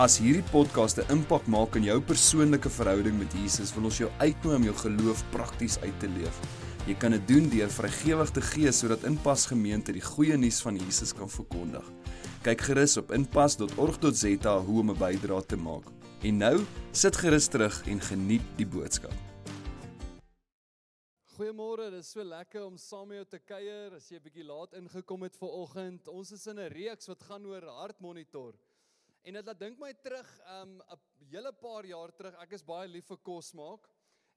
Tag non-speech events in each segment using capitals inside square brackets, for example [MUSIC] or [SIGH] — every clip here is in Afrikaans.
As hierdie podcast 'n impak maak in jou persoonlike verhouding met Jesus, wil ons jou uitnooi om jou geloof prakties uit te leef. Jy kan dit doen deur vrygewig te gee sodat Inpas Gemeente die goeie nuus van Jesus kan verkondig. Kyk gerus op inpas.org.za hoe om 'n bydrae te maak. En nou, sit gerus terug en geniet die boodskap. Goeiemôre, dit is so lekker om saam met jou te kuier. As jy 'n bietjie laat ingekom het vir oggend, ons is in 'n reeks wat gaan oor hartmonitor. En dit laat dink my terug um 'n hele paar jaar terug. Ek is baie lief vir kos maak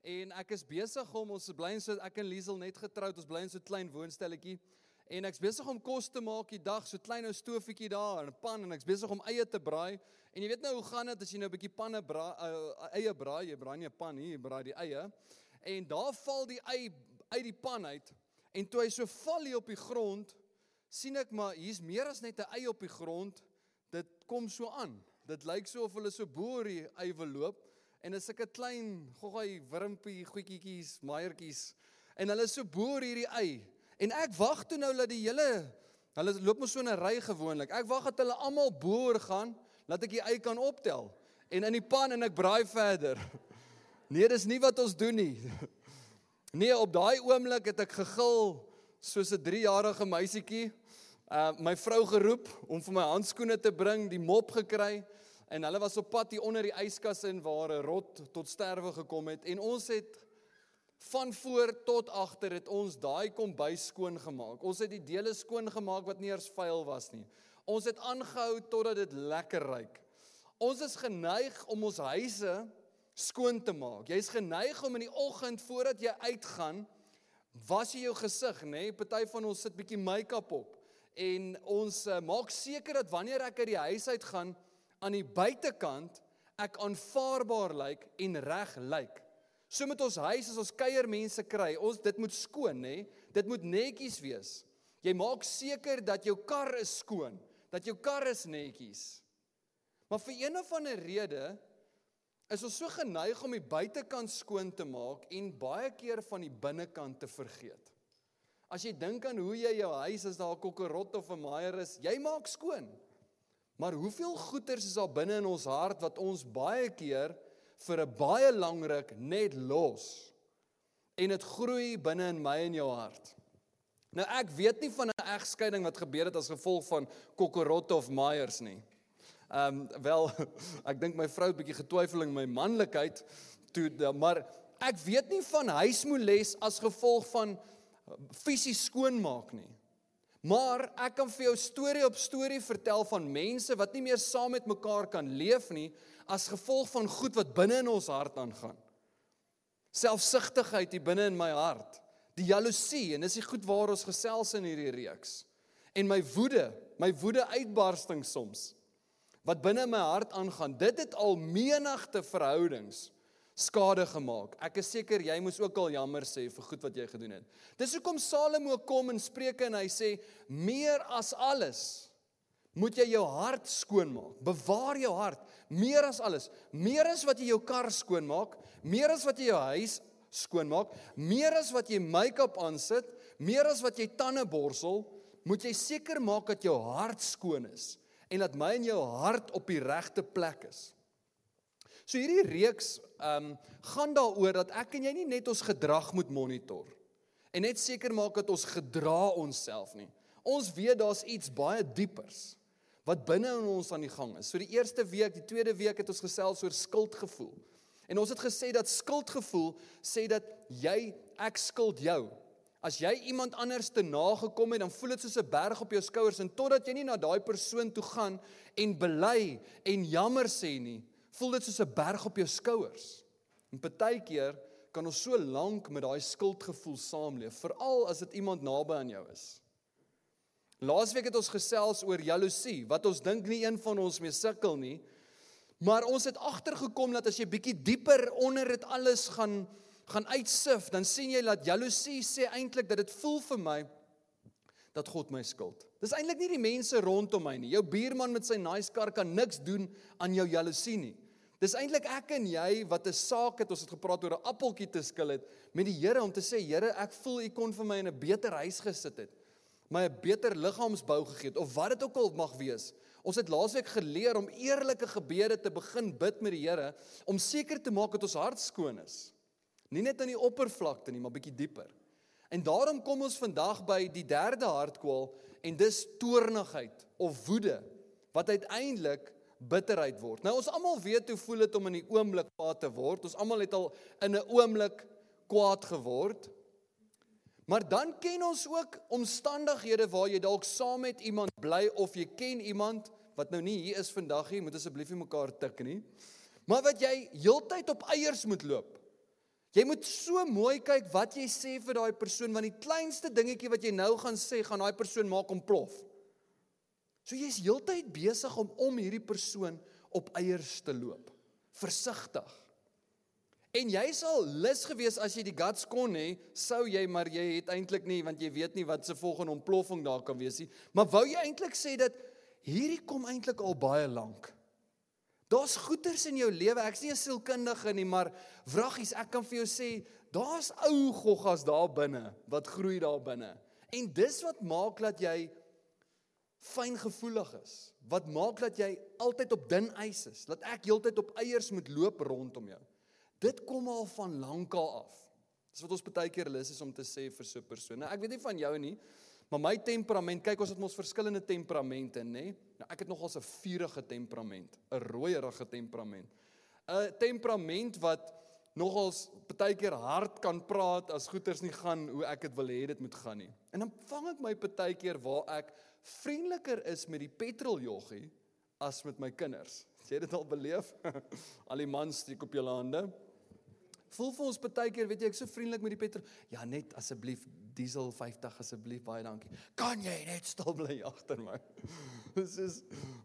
en ek is besig om ons bly in so ek en Liesel net getroud. Ons bly in so 'n klein woonstelletjie en ek's besig om kos te maak die dag, so klein ou stofietjie daar en 'n pan en ek's besig om eie te braai. En jy weet nou hoe gaan dit as jy nou 'n bietjie panne braai, uh, eie braai, jy braai nie 'n pan nie, jy braai die eie. En daar val die ei uit die pan uit en toe hy so val hier op die grond, sien ek maar hier's meer as net 'n ei op die grond dit kom so aan. Dit lyk so of hulle so boor ei wil loop en is sulke klein goggai wurmpie goetjies, maaiertjies en hulle so boor hierdie ei. En ek wag toe nou dat die hele hulle loop mos so in 'n ry gewoonlik. Ek wag dat hulle almal boor gaan dat ek die ei kan optel en in die pan en ek braai verder. [LAUGHS] Nee, dis nie wat ons doen nie. [LAUGHS] Nee, op daai oomblik het ek gegil soos 'n 3-jarige meisietjie uh my vrou geroep om vir my handskoene te bring, die mop gekry en hulle was op pad hier onder die yskas in waar 'n rot tot sterwe gekom het en ons het van voor tot agter het ons daai kombuis skoon gemaak. Ons het die dele skoon gemaak wat nie eers vuil was nie. Ons het aangehou totdat dit lekker ruik. Ons is geneig om ons huise skoon te maak. Jy's geneig om in die oggend voordat jy uitgaan, was jy jou gesig, nê? Nee? Party van ons sit bietjie make-up op en ons uh, maak seker dat wanneer ek uit die huis uit gaan aan die buitekant ek aanvaarbaar lyk en reg lyk. So met ons huis as ons kuier mense kry, ons dit moet skoon nê. Dit moet netjies wees. Jy maak seker dat jou kar is skoon, dat jou kar is netjies. Maar vir een of ander rede is ons so geneig om die buitekant skoon te maak en baie keer van die binnekant te vergeet. As jy dink aan hoe jy jou huis as daar 'n kokkerot of 'n maaier is, jy maak skoon. Maar hoeveel goeters is daar binne in ons hart wat ons baie keer vir 'n baie lang ruk net los en dit groei binne in my en jou hart. Nou ek weet nie van 'n egskeiding wat gebeur het as gevolg van kokkerotte of maaiers nie. Ehm um, wel [LAUGHS] ek dink my vrou het bietjie getwyfel in my manlikheid toe maar ek weet nie van huismoeles as gevolg van fisies skoonmaak nie. Maar ek kan vir jou storie op storie vertel van mense wat nie meer saam met mekaar kan leef nie as gevolg van goed wat binne in ons hart aangaan. Selfsugtigheid hier binne in my hart, die jaloesie en dis die goed waar ons gesels in hierdie reeks. En my woede, my woede uitbarsting soms wat binne my hart aangaan. Dit het al menigte verhoudings skade gemaak. Ek is seker jy moes ook al jammer sê vir goed wat jy gedoen het. Dis hoekom Salomo kom in Spreuke en hy sê meer as alles moet jy jou hart skoon maak. Bewaar jou hart meer as alles. Meer as wat jy jou kar skoon maak, meer as wat jy jou huis skoon maak, meer as wat jy make-up aansit, meer as wat jy tande borsel, moet jy seker maak dat jou hart skoon is en dat my en jou hart op die regte plek is. So hierdie reeks ehm um, gaan daaroor dat ek en jy nie net ons gedrag moet monitor en net seker maak dat ons gedra onsself nie. Ons weet daar's iets baie diepers wat binne in ons aan die gang is. So die eerste week, die tweede week het ons gesels oor skuldgevoel. En ons het gesê dat skuldgevoel sê dat jy ek skuld jou. As jy iemand anders te nagekom het, dan voel dit soos 'n berg op jou skouers en totdat jy nie na daai persoon toe gaan en bely en jammer sê nie, voel dit soos 'n berg op jou skouers. En partykeer kan ons so lank met daai skuldgevoel saamleef, veral as dit iemand naby aan jou is. Laasweek het ons gesels oor jaloesie, wat ons dink nie een van ons mee sukkel nie. Maar ons het agtergekom dat as jy bietjie dieper onder dit alles gaan gaan uitsif, dan sien jy dat jaloesie sê eintlik dat dit voel vir my dat God my skuld. Dis eintlik nie die mense rondom my nie. Jou buurman met sy nice kar kan niks doen aan jou jaloesie nie. Dis eintlik ek en jy wat 'n saak het, ons het gepraat oor 'n appeltjie te skil het met die Here om te sê Here, ek voel U kon vir my in 'n beter huis gesit het. My 'n beter liggaamsbou gegee het of wat dit ook al mag wees. Ons het laasweek geleer om eerlike gebede te begin bid met die Here om seker te maak dat ons hart skoon is. Nie net aan die oppervlakte nie, maar bietjie dieper. En daarom kom ons vandag by die derde hartkwal en dis toornigheid of woede wat uiteindelik bitterheid word. Nou ons almal weet hoe voel dit om in die oomblik kwaad te word. Ons almal het al in 'n oomblik kwaad geword. Maar dan ken ons ook omstandighede waar jy dalk saam met iemand bly of jy ken iemand wat nou nie hier is vandag nie, moet asseblief nie mekaar tik nie. Maar wat jy heeltyd op eiers moet loop. Jy moet so mooi kyk wat jy sê vir daai persoon want die kleinste dingetjie wat jy nou gaan sê gaan daai persoon maak ontplof. So jy's heeltyd besig om om hierdie persoon op eiers te loop. Versigtig. En jy sal lus gewees as jy die guts kon hê, sou jy maar jy het eintlik nie want jy weet nie wat se volgende ontploffing daar kan wees nie. Maar wou jy eintlik sê dat hierdie kom eintlik al baie lank. Daar's goeters in jou lewe. Ek's nie 'n sielkundige nie, maar wraggies, ek kan vir jou sê, daar's ou goggas daar binne wat groei daar binne. En dis wat maak dat jy fyngevoelig is. Wat maak dat jy altyd op dun ys is? Dat ek heeltyd op eiers moet loop rondom jou. Dit kom al van lankal af. Dis wat ons baie keer lus is om te sê vir so 'n persoon. Nou ek weet nie van jou nie, Maar my temperament, kyk ons het mos verskillende temperamente, nê? Nou ek het nogal 'n vuurige temperament, 'n rooierige temperament. 'n Temperament wat nogals baie keer hard kan praat as goeters nie gaan hoe ek dit wil hê dit moet gaan nie. En dan vang ek my baie keer waar ek vriendeliker is met die petroljoggie as met my kinders. Het jy dit al beleef? [LAUGHS] al die mans steek op julle hande. Voel vir ons baie keer, weet jy, ek so vriendelik met die petrol. Ja, net asseblief diesel 50 asseblief, baie dankie. Kan jy net stil bly [LAUGHS] agter my? Dis is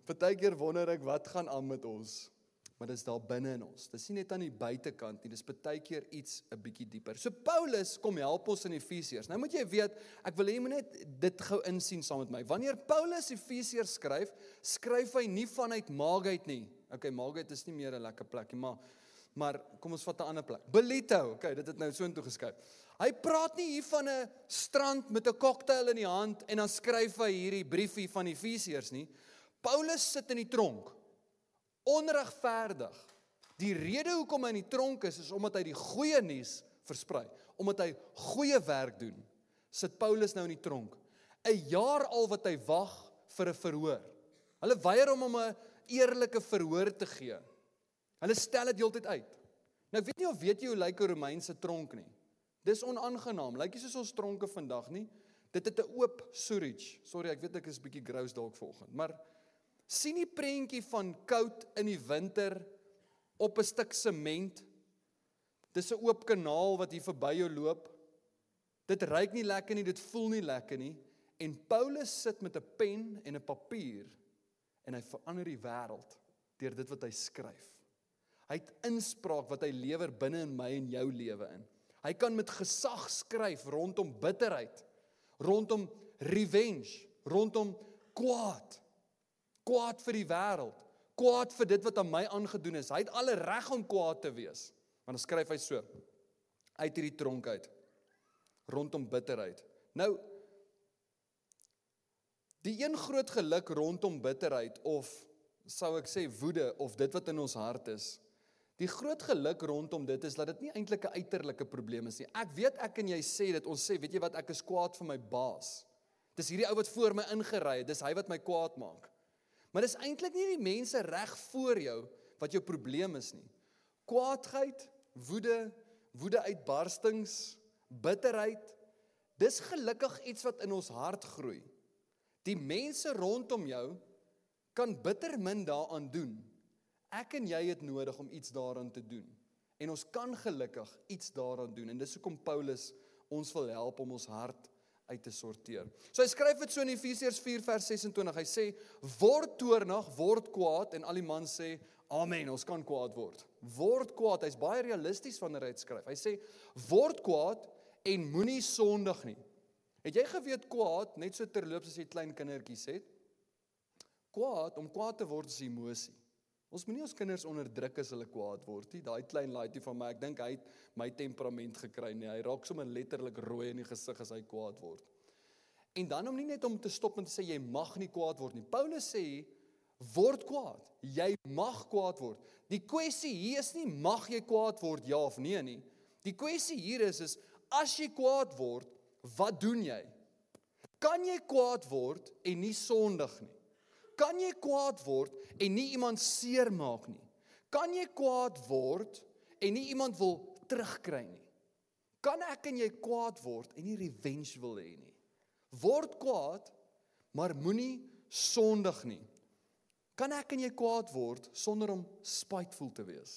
baie keer wonder ek wat gaan aan met ons. Maar dis daar binne in ons. Dis nie net aan die buitekant nie, dis baie keer iets 'n bietjie dieper. So Paulus kom help ons in Efesiërs. Nou moet jy weet, ek wil hê jy moet net dit gou insien saam met my. Wanneer Paulus Efesiërs skryf, skryf hy nie vanuit Maagheid nie. Okay, Maagheid is nie meer 'n lekker plek nie, maar Maar kom ons vat 'n ander plek. Belito, okay, dit het nou so intoe geskryf. Hy praat nie hier van 'n strand met 'n koktail in die hand en dan skryf hy hierdie briefie van Efesiërs nie. Paulus sit in die tronk. Onregverdig. Die rede hoekom hy in die tronk is is omdat hy die goeie nuus versprei, omdat hy goeie werk doen. Sit Paulus nou in die tronk. 'n Jaar al wat hy wag vir 'n verhoor. Hulle weier om hom 'n eerlike verhoor te gee. Hulle stel dit heeltyd uit. Nou ek weet nie of weet jy hoe lyk 'n Romeinse tronk nie. Dis onaangenaam. Lyk nie soos ons tronke vandag nie. Dit het 'n oop storage. Sorry, ek weet ek is bietjie gross dalk vanoggend, maar sien die prentjie van koud in die winter op 'n stuk sement. Dis 'n oop kanaal wat hier verby jou loop. Dit ruik nie lekker nie, dit voel nie lekker nie. En Paulus sit met 'n pen en 'n papier en hy verander die wêreld deur dit wat hy skryf. Hy het inspraak wat hy lewer binne in my en jou lewe in. Hy kan met gesag skryf rondom bitterheid, rondom revenge, rondom kwaad. Kwaad vir die wêreld, kwaad vir dit wat aan my aangedoen is. Hy het alle reg om kwaad te wees. Want dan skryf hy so uit hierdie tronk uit rondom bitterheid. Nou die een groot geluk rondom bitterheid of sou ek sê woede of dit wat in ons hart is Die groot geluk rondom dit is dat dit nie eintlik 'n uiterlike probleem is nie. Ek weet ek en jy sê dit, ons sê, weet jy wat, ek is kwaad vir my baas. Dis hierdie ou wat voor my ingery het, dis hy wat my kwaad maak. Maar dis eintlik nie die mense reg voor jou wat jou probleem is nie. Kwaadheid, woede, woedeuitbarstings, bitterheid, dis gelukkig iets wat in ons hart groei. Die mense rondom jou kan bitter min daaraan doen Ek en jy het nodig om iets daaraan te doen. En ons kan gelukkig iets daaraan doen en dis hoekom Paulus ons wil help om ons hart uit te sorteer. So hy skryf dit so in Efesiërs 4 vers 26. Hy sê word toornig, word kwaad en al die man sê Amen, ons kan kwaad word. Word kwaad. Hy's baie realisties wanneer hy dit skryf. Hy sê word kwaad en moenie sondig nie. Het jy geweet kwaad net so terloops as jy klein kindertjies het? Kwaad, om kwaad te word is emosie. Ons moenie ons kinders onderdruk as hulle kwaad word nie. Daai klein laaitjie van my, ek dink hy het my temperament gekry nie. Hy raak sommer letterlik rooi in die gesig as hy kwaad word. En dan om nie net om te stop en te sê jy mag nie kwaad word nie. Paulus sê word kwaad. Jy mag kwaad word. Die kwessie hier is nie mag jy kwaad word ja of nee nie. Die kwessie hier is is as jy kwaad word, wat doen jy? Kan jy kwaad word en nie sondig nie? Kan jy kwaad word en nie iemand seermaak nie? Kan jy kwaad word en nie iemand wil terugkry nie? Kan ek en jy kwaad word en nie revenge wil hê nie? Word kwaad, maar moenie sondig nie. Kan ek en jy kwaad word sonder om spiteful te wees?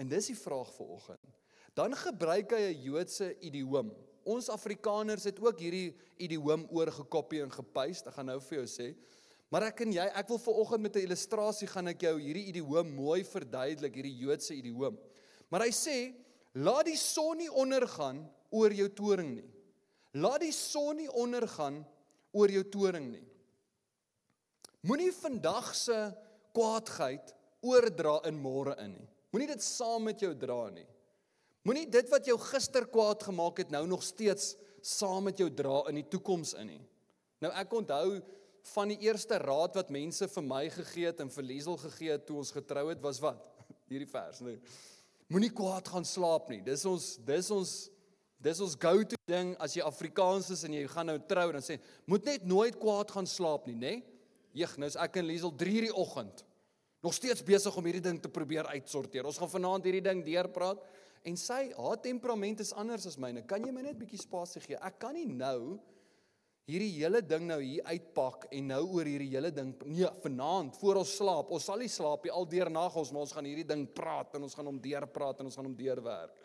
En dis die vraag vir oggend. Dan gebruik hy 'n Joodse idioom. Ons Afrikaners het ook hierdie idioom oorgekopie en gepaste. Ek gaan nou vir jou sê. Maar ek en jy, ek wil vir oggend met 'n illustrasie gaan ek jou hierdie idioom mooi verduidelik, hierdie Joodse idioom. Maar hy sê, laat die son nie ondergaan oor jou toring nie. Laat die son nie ondergaan oor jou toring nie. Moenie vandag se kwaadheid oordra in môre in nie. Moenie dit saam met jou dra nie. Moenie dit wat jou gister kwaad gemaak het nou nog steeds saam met jou dra in die toekoms in nie. Nou ek onthou van die eerste raad wat mense vir my gegee het en vir Liesel gegee het toe ons getrou het was wat? [LAUGHS] Hierdie vers, nee. Moenie kwaad gaan slaap nie. Dis ons dis ons dis ons go-to ding as jy Afrikaans is en jy gaan nou trou dan sê moet net nooit kwaad gaan slaap nie, nê? Nee? Jeg, nou is ek en Liesel 3 uur die oggend nog steeds besig om hierdie ding te probeer uitsorteer. Ons gaan vanaand hierdie ding deurpraat en sy haar temperament is anders as myne. Kan jy my net bietjie spasie gee? Ek kan nie nou hierdie hele ding nou hier uitpak en nou oor hierdie hele ding nee, vanaand voor ons slaap. Ons sal nie slaap nie al deur nag ons, maar ons gaan hierdie ding praat en ons gaan hom deurpraat en ons gaan hom deurwerk.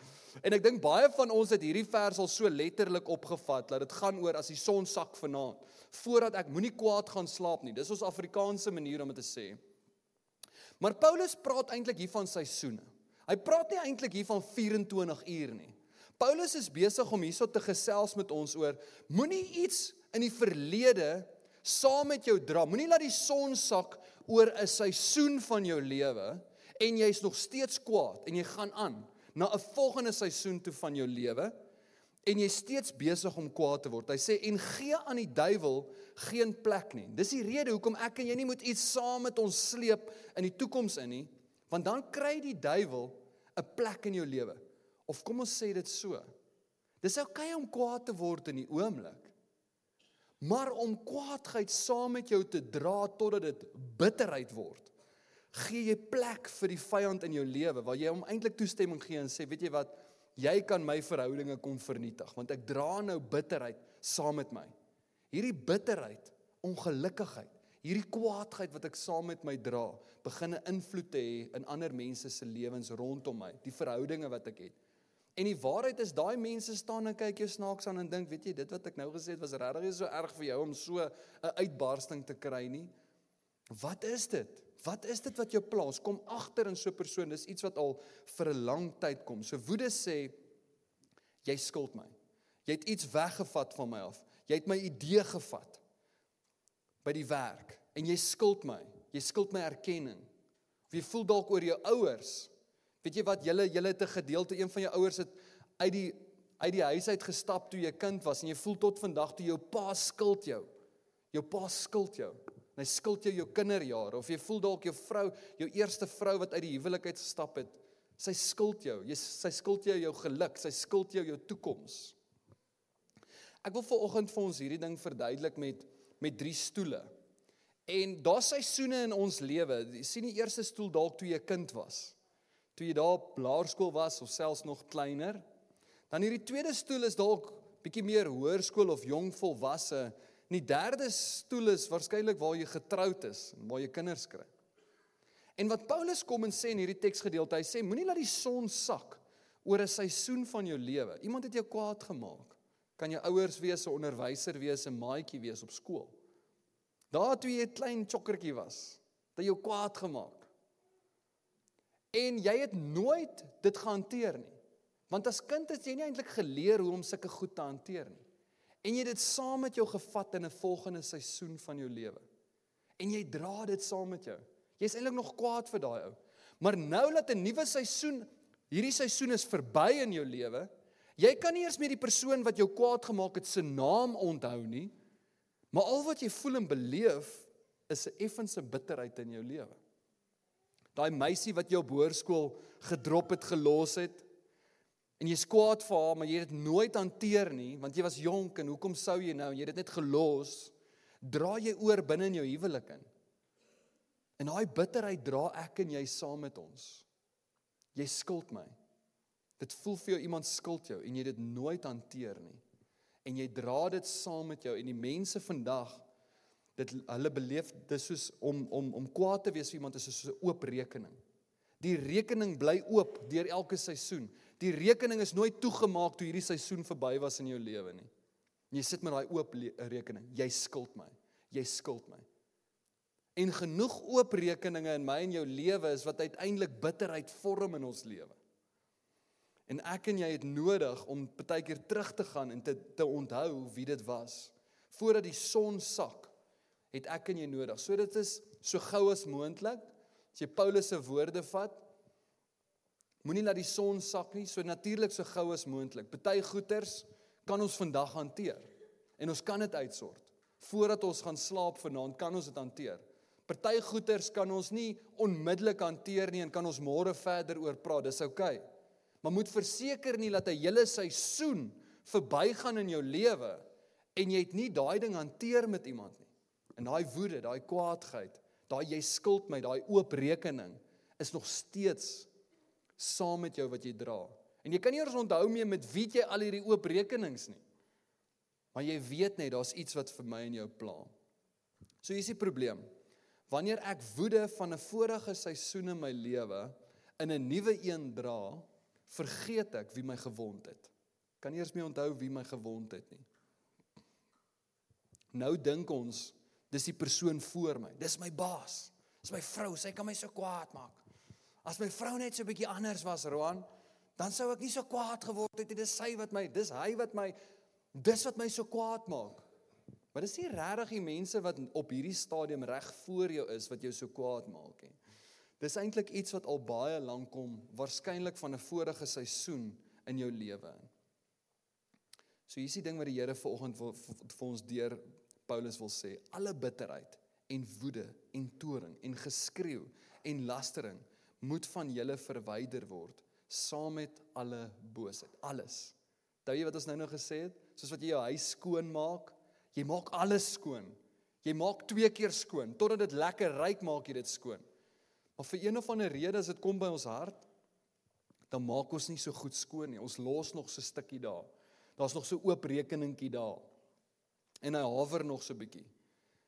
En ek dink baie van ons het hierdie vers al so letterlik opgevat dat dit gaan oor as die son sak vanaand voordat ek moenie kwaad gaan slaap nie. Dis ons Afrikaanse manier om dit te sê. Maar Paulus praat eintlik hier van seisoene. Hy praat nie eintlik hier van 24 uur nie. Paulus is besig om hierso te gesels met ons oor moenie iets in die verlede saam met jou dra. Moenie laat die son sak oor 'n seisoen van jou lewe en jy's nog steeds kwaad en jy gaan aan na 'n volgende seisoen toe van jou lewe en jy steeds besig om kwaad te word. Hy sê en gee aan die duiwel geen plek nie. Dis die rede hoekom ek en jy nie moet iets saam met ons sleep in die toekoms in nie, want dan kry die duiwel 'n plek in jou lewe. Of kom ons sê dit so. Dis oukei okay om kwaad te word in die oomblik. Maar om kwaadheid saam met jou te dra totdat dit bitterheid word, gee jy plek vir die vyand in jou lewe waar jy hom eintlik toestemming gee en sê, weet jy wat, jy kan my verhoudinge kom vernietig want ek dra nou bitterheid saam met my. Hierdie bitterheid, ongelukkigheid, hierdie kwaadheid wat ek saam met my dra, begin 'n invloed te hê in ander mense se lewens rondom my, die verhoudinge wat ek het. En die waarheid is daai mense staan en kyk jou snaaks aan en dink, weet jy, dit wat ek nou gesê het was regtig so erg vir jou om so 'n uitbarsting te kry nie. Wat is dit? Wat is dit wat jou plaas? Kom agter in so 'n persoon. Dis iets wat al vir 'n lang tyd kom. So woede sê jy skuld my. Jy het iets weggevat van my af. Jy het my idee gevat by die werk en jy skuld my. Jy skuld my erkenning. Of jy voel dalk oor jou ouers. Weet jy wat? Julle julle het 'n gedeelte een van jou ouers het uit die uit die huis uit gestap toe jy kind was en jy voel tot vandag toe jou pa skuld jou. Jou pa skuld jou. En hy skuld jou jou kinderjare of jy voel dalk jou vrou, jou eerste vrou wat uit die huwelik uit gestap het, sy skuld jou. Jy sy skuld jou jou geluk, sy skuld jou jou toekoms. Ek wil vanoggend vir ons hierdie ding verduidelik met met drie stoele. En daar's seisoene in ons lewe. Jy sien die eerste stoel dalk toe jy kind was. Toe jy daar op laerskool was of selfs nog kleiner. Dan hierdie tweede stoel is dalk bietjie meer hoërskool of jong volwasse En die derde stoel is waarskynlik waar jy getroud is en waar jy kinders kry. En wat Paulus kom en sê in hierdie teksgedeelte, hy sê moenie laat die son sak oor 'n seisoen van jou lewe. Iemand het jou kwaad gemaak. Kan jou ouers wees, 'n onderwyser wees, 'n maatjie wees op skool. Daar toe jy 'n klein chokkertjie was, het jy jou kwaad gemaak. En jy het nooit dit gehanteer nie. Want as kind het jy nie eintlik geleer hoe om sulke goed te hanteer nie. En jy het dit saam met jou gevat in 'n volgende seisoen van jou lewe. En jy dra dit saam met jou. Jy's eintlik nog kwaad vir daai ou. Maar nou dat 'n nuwe seisoen, hierdie seisoen is verby in jou lewe, jy kan nie eers meer die persoon wat jou kwaad gemaak het se naam onthou nie. Maar al wat jy voel en beleef is 'n effense bitterheid in jou lewe. Daai meisie wat jou op hoërskool gedrop het, gelos het, En jy's kwaad vir haar, maar jy het dit nooit hanteer nie, want jy was jonk en hoekom sou jy nou? Jy het dit net gelos. Dra jy oor binne in jou huwelik in. En daai bitterheid dra ek en jy saam met ons. Jy skuld my. Dit voel vir jou iemand skuld jou en jy dit nooit hanteer nie. En jy dra dit saam met jou en die mense vandag dit hulle beleef dis soos om om om kwaad te wees vir iemand is soos 'n oop rekening. Die rekening bly oop deur elke seisoen. Die rekening is nooit toegemaak toe hierdie seisoen verby was in jou lewe nie. Jy sit met daai oop rekening. Jy skuld my. Jy skuld my. En genoeg oop rekeninge in my en jou lewe is wat uiteindelik bitterheid vorm in ons lewe. En ek en jy het nodig om baie keer terug te gaan en te te onthou wie dit was. Voordat die son sak, het ek en jy nodig. So dit is so gou as moontlik. As jy Paulus se woorde vat, Moenie laat die son sak nie, so natuurlik so gou as moontlik. Party goeters kan ons vandag hanteer en ons kan dit uitsort. Voordat ons gaan slaap vanaand, kan ons dit hanteer. Party goeters kan ons nie onmiddellik hanteer nie en kan ons môre verder oor praat. Dis oukei. Okay. Maar moet verseker nie dat 'n hele seisoen verbygaan in jou lewe en jy het nie daai ding hanteer met iemand nie. En daai woede, daai kwaadheid, daai jy skuld my, daai oop rekening is nog steeds saam met jou wat jy dra. En jy kan nie eens onthou meer met wie jy al hierdie oop rekenings nie. Maar jy weet net daar's iets wat vir my en jou pla. So hier's die probleem. Wanneer ek woede van 'n vorige seisoen in my lewe in 'n nuwe een dra, vergeet ek wie my gewond het. Kan nie eens meer onthou wie my gewond het nie. Nou dink ons dis die persoon voor my. Dis my baas. Dis my vrou, sy kan my so kwaad maak. As my vrou net so 'n bietjie anders was, Roan, dan sou ek nie so kwaad geword het. Dis sy wat my, dis hy wat my dis wat my so kwaad maak. Maar dis nie regtig die mense wat op hierdie stadium reg voor jou is wat jou so kwaad maak nie. Dis eintlik iets wat al baie lank kom, waarskynlik van 'n vorige seisoen in jou lewe. So hier's die ding wat die Here vanoggend vir, vir ons deur Paulus wil sê, alle bitterheid en woede en toorn en geskreeu en lastering moet van julle verwyder word saam met alle boosheid alles. Onthou jy wat ons nou nou gesê het? Soos wat jy jou huis skoon maak jy maak alles skoon. Jy maak twee keer skoon totdat dit lekker ryk maak jy dit skoon. Maar vir een of ander rede as dit kom by ons hart dan maak ons nie so goed skoon nie. Ons los nog so 'n stukkie daar. Daar's nog so oop rekeningkie daar en hy hawer nog so bietjie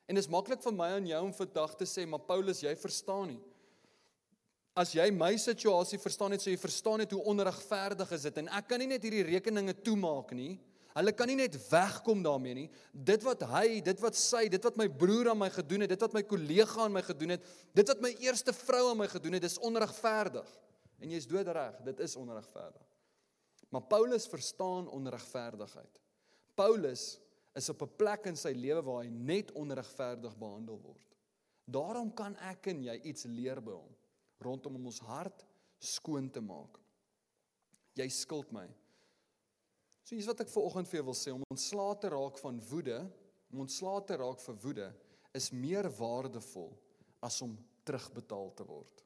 en dit is maklik vir my en jou om vandag te sê maar Paulus jy verstaan nie As jy my situasie verstaan het, so jy verstaan net hoe onregverdig is dit en ek kan nie net hierdie rekeninge toemaak nie. Hulle kan nie net wegkom daarmee nie. Dit wat hy, dit wat sy, dit wat my broer aan my gedoen het, dit wat my kollega aan my gedoen het, dit wat my eerste vrou aan my gedoen het, dis onregverdig. En jy's doodreg, dit is onregverdig. Maar Paulus verstaan onregverdigheid. Paulus is op 'n plek in sy lewe waar hy net onregverdig behandel word. Daarom kan ek en jy iets leer by hom rondom om ons hart skoon te maak. Jy skuld my. So hier's wat ek ver oggend vir jou wil sê om ontslae te raak van woede, om ontslae te raak vir woede is meer waardevol as om terugbetaal te word.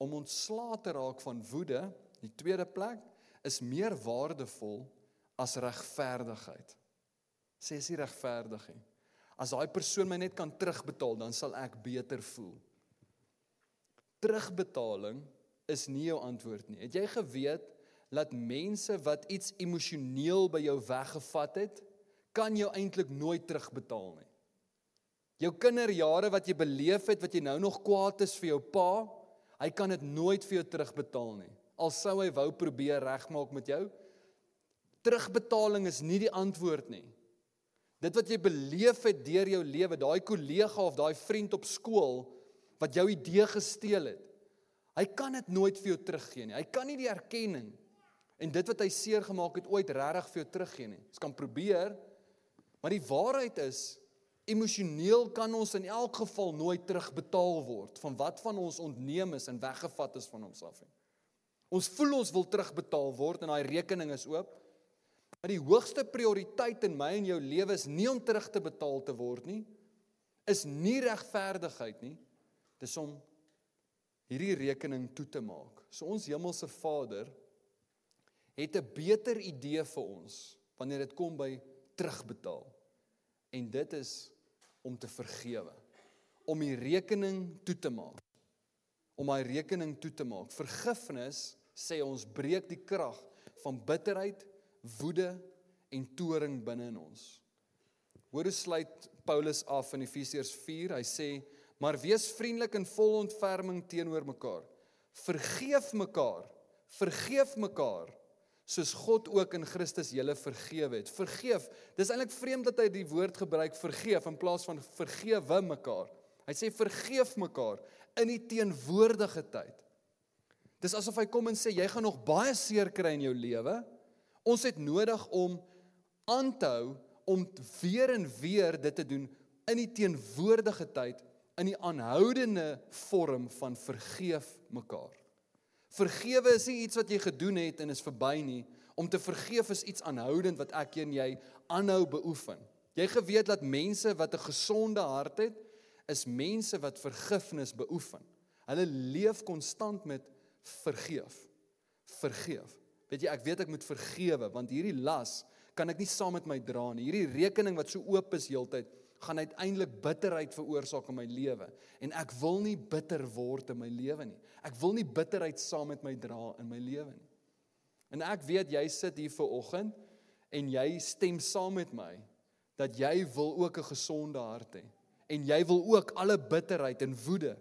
Om ontslae te raak van woede, die tweede plek, is meer waardevol as regverdigheid. Sê as jy regverdig is. As daai persoon my net kan terugbetaal, dan sal ek beter voel terugbetaling is nie jou antwoord nie. Het jy geweet dat mense wat iets emosioneel by jou weggevat het, kan jou eintlik nooit terugbetaal nie. Jou kinderjare wat jy beleef het wat jy nou nog kwaad is vir jou pa, hy kan dit nooit vir jou terugbetaal nie. Al sou hy wou probeer regmaak met jou, terugbetaling is nie die antwoord nie. Dit wat jy beleef het deur jou lewe, daai kollega of daai vriend op skool wat jou idee gesteel het. Hy kan dit nooit vir jou teruggee nie. Hy kan nie die erkenning en dit wat hy seer gemaak het ooit regtig vir jou teruggee nie. Jy kan probeer, maar die waarheid is emosioneel kan ons in elk geval nooit terugbetaal word van wat van ons ontneem is en weggevat is van ons af nie. Ons voel ons wil terugbetaal word en daai rekening is oop. Maar die hoogste prioriteit in my en jou lewe is nie om terug te betaal te word nie. Is nie regverdigheid nie. Dis om hierdie rekening toe te maak. So ons hemelse Vader het 'n beter idee vir ons wanneer dit kom by terugbetaal. En dit is om te vergewe. Om die rekening toe te maak. Om my rekening toe te maak. Vergifnis sê ons breek die krag van bitterheid, woede en toorn binne in ons. Hoor hoe sluit Paulus af in Efesiërs 4. Hy sê: "Maar wees vriendelik en vol ontferming teenoor mekaar. Vergeef mekaar. Vergeef mekaar." soos God ook in Christus julle vergewe het. Vergeef. Dis eintlik vreemd dat hy die woord gebruik vergeef in plaas van vergewe mekaar. Hy sê vergeef mekaar in die teenwoordige tyd. Dis asof hy kom en sê jy gaan nog baie seer kry in jou lewe. Ons het nodig om aan te hou om weer en weer dit te doen in die teenwoordige tyd in die aanhoudende vorm van vergeef mekaar. Vergewe is nie iets wat jy gedoen het en is verby nie. Om te vergeef is iets aanhoudend wat ek en jy aanhou beoefen. Jy geweet dat mense wat 'n gesonde hart het, is mense wat vergifnis beoefen. Hulle leef konstant met vergeef. Vergeef. Weet jy, ek weet ek moet vergewe want hierdie las kan ek nie saam met my dra nie. Hierdie rekening wat so oop is heeltyd, gaan uiteindelik bitterheid veroorsaak in my lewe en ek wil nie bitter word in my lewe nie. Ek wil nie bitterheid saam met my dra in my lewe nie. En ek weet jy sit hier ver oggend en jy stem saam met my dat jy wil ook 'n gesonde hart hê en jy wil ook alle bitterheid en woede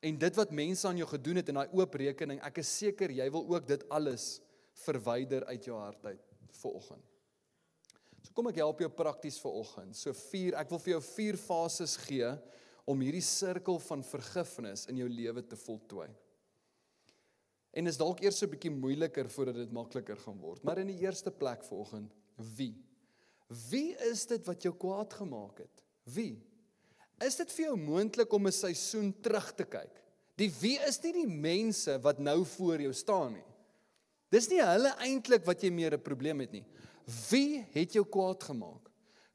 en dit wat mense aan jou gedoen het in daai oop rekening, ek is seker jy wil ook dit alles verwyder uit jou hart uit vir oggend. So kom ek help jou prakties vir oggend. So 4, ek wil vir jou 4 fases gee om hierdie sirkel van vergifnis in jou lewe te voltooi. En is dalk eers 'n bietjie moeiliker voordat dit makliker gaan word. Maar in die eerste plek vanoggend, wie? Wie is dit wat jou kwaad gemaak het? Wie? Is dit vir jou moontlik om 'n seisoen terug te kyk? Die wie is nie die mense wat nou voor jou staan nie. Dis nie hulle eintlik wat jy meer 'n probleem het nie. Wie het jou kwaad gemaak?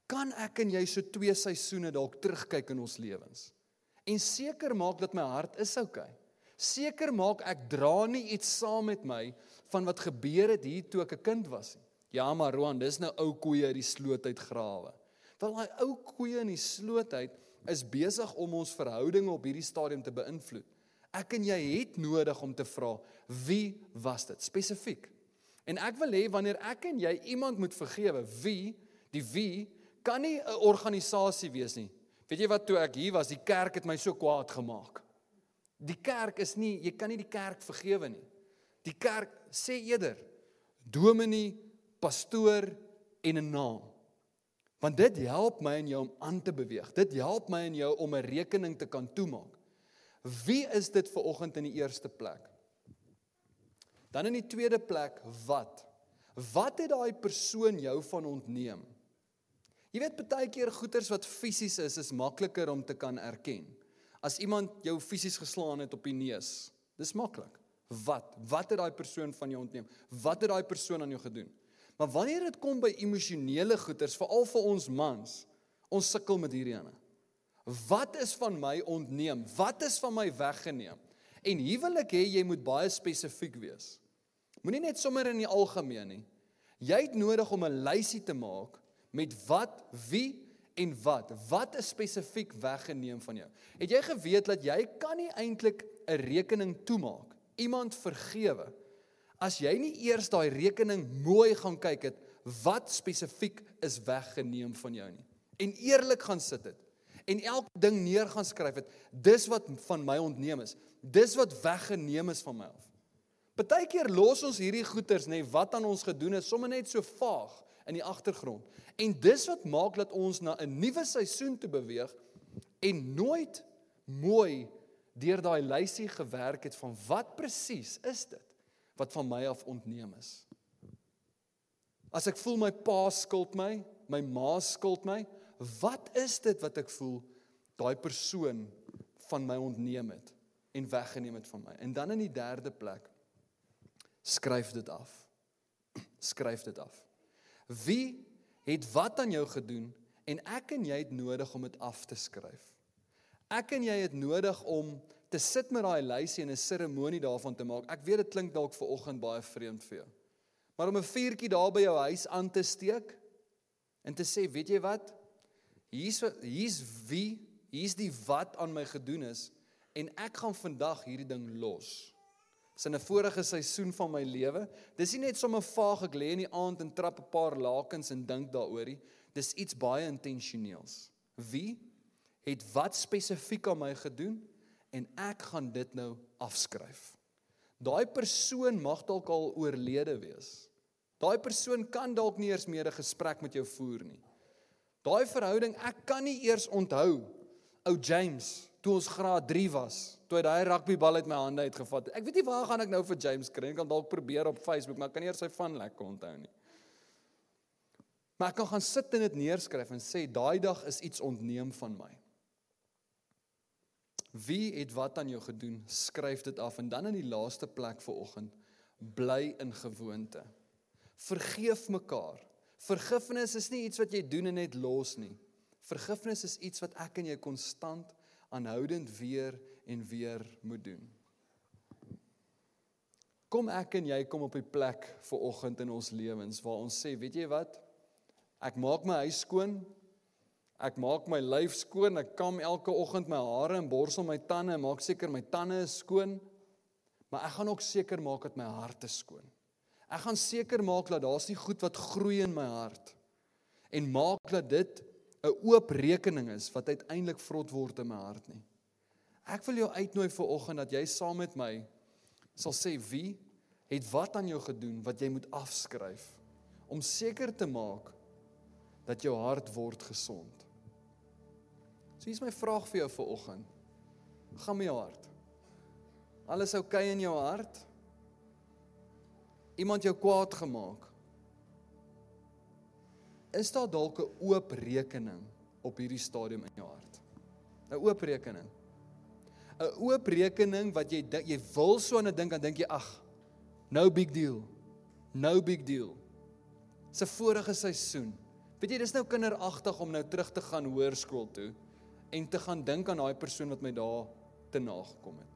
Kan ek en jy so twee seisoene dalk terugkyk in ons lewens? En seker maak dat my hart is oukei. Okay. Seker maak ek dra nie iets saam met my van wat gebeur het hier toe ek 'n kind was nie. Ja, maar Roan, dis nou ou koeie uit die sloot uit grawe. Wel daai ou koeie in die sloot uit is besig om ons verhoudinge op hierdie stadium te beïnvloed. Ek en jy het nodig om te vra, wie was dit spesifiek? En ek wil hê wanneer ek en jy iemand moet vergewe, wie, die wie kan nie 'n organisasie wees nie. Weet jy wat toe ek hier was, die kerk het my so kwaad gemaak. Die kerk is nie, jy kan nie die kerk vergewe nie. Die kerk sê eerder dominee, pastoor en 'n naam. Want dit help my en jou om aan te beweeg. Dit help my en jou om 'n rekening te kan toemaak. Wie is dit vir oggend in die eerste plek? Dan in die tweede plek, wat? Wat het daai persoon jou van ontneem? Jy weet baie keer goeters wat fisies is, is makliker om te kan erken. As iemand jou fisies geslaan het op die neus, dis maklik. Wat? Wat het daai persoon van jou ontneem? Wat het daai persoon aan jou gedoen? Maar wanneer dit kom by emosionele goeters, veral vir ons mans, ons sukkel met hierdie ene. Wat is van my ontneem? Wat is van my weggeneem? En ek hê jy moet baie spesifiek wees. Moenie net sommer in die algemeen nie. Jy het nodig om 'n lysie te maak met wat, wie en wat. Wat is spesifiek weggeneem van jou? Het jy geweet dat jy kan nie eintlik 'n rekening toemaak, iemand vergewe as jy nie eers daai rekening mooi gaan kyk het wat spesifiek is weggeneem van jou nie. En eerlik gaan sit dit en elke ding neer gaan skryf het. Dis wat van my ontneem is. Dis wat weggeneem is van my af. Partykeer los ons hierdie goeters nê wat aan ons gedoen is sommer net so vaag in die agtergrond. En dis wat maak dat ons na 'n nuwe seisoen toe beweeg en nooit mooi deur daai lysie gewerk het van wat presies is dit wat van my af ontneem is. As ek voel my pa skuld my, my ma skuld my, wat is dit wat ek voel daai persoon van my ontneem het en weggeneem het van my? En dan in die derde plek skryf dit af. [CLEARS THROAT] Skryf dit af. Wie het wat aan jou gedoen en ek en jy het nodig om dit af te skryf. Ek en jy het nodig om te sit met daai lysie en 'n seremonie daarvan te maak. Ek weet dit klink dalk vir oggend baie vreemd vir jou. Maar om 'n vuurtjie daar by jou huis aan te steek en te sê, weet jy wat? Hier's hier's wie, hier's die wat aan my gedoen is en ek gaan vandag hierdie ding los. Dis in 'n vorige seisoen van my lewe. Dis nie net sommer vaag ek lê in die aand en trap 'n paar lakens en dink daaroor nie. Dis iets baie intentioneels. Wie het wat spesifiek aan my gedoen en ek gaan dit nou afskryf. Daai persoon mag dalk al oorlede wees. Daai persoon kan dalk nie eers meer 'n gesprek met jou voer nie. Daai verhouding, ek kan nie eers onthou ou James toe ons graad 3 was, toe hy daai rugbybal uit my hande uitgevat het. Ek weet nie waar gaan ek nou vir James kry nie. Ek kan dalk probeer op Facebook, maar ek kan nie eers sy van lekker onthou nie. Maar ek kan gaan sit en dit neerskryf en sê daai dag is iets ontneem van my. Wie het wat aan jou gedoen? Skryf dit af en dan in die laaste plek vir oggend, bly in gewoonte. Vergeef mekaar. Vergifnis is nie iets wat jy doen en net los nie. Vergifnis is iets wat ek en jy konstant aanhoudend weer en weer moet doen. Kom ek en jy kom op 'n plek vir oggend in ons lewens waar ons sê, weet jy wat? Ek maak my huis skoon. Ek maak my lyf skoon. Ek kam elke oggend my hare en borsel my tande en maak seker my tande is skoon. Maar ek gaan ook seker maak dat my hart is skoon. Ek gaan seker maak dat daar's nie goed wat groei in my hart en maak dat dit 'n oop rekening is wat uiteindelik vrot word in my hart nie. Ek wil jou uitnooi vir oggend dat jy saam met my sal sê wie het wat aan jou gedoen wat jy moet afskryf om seker te maak dat jou hart word gesond. So hier's my vraag vir jou vir oggend. Gaan met jou hart. Alles oukei okay in jou hart? Iemand jou kwaad gemaak. Is daar dalk 'n oop rekening op hierdie stadium in jou hart? 'n Oop rekening. 'n Oop rekening wat jy jy wil so aan 'n dink dan dink jy ag, no big deal. No big deal. Se vorige seisoen. Weet jy, dis nou kinderagtig om nou terug te gaan hoërskool toe en te gaan dink aan daai persoon wat my daar te nagekom het.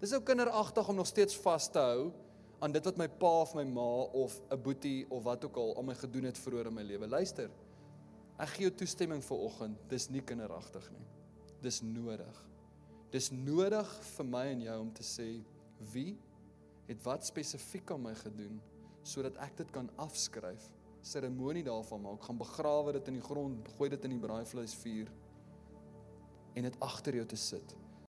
Dis nou kinderagtig om nog steeds vas te hou aan dit wat my pa of my ma of 'n boetie of wat ook al al my gedoen het vroeër in my lewe. Luister. Ek gee jou toestemming vir oggend. Dis nie kinderagtig nie. Dis nodig. Dis nodig vir my en jou om te sê wie het wat spesifiek aan my gedoen sodat ek dit kan afskryf, seremonie daarvan maak, gaan begrawe dit in die grond, gooi dit in die braaivleisvuur en dit agter jou te sit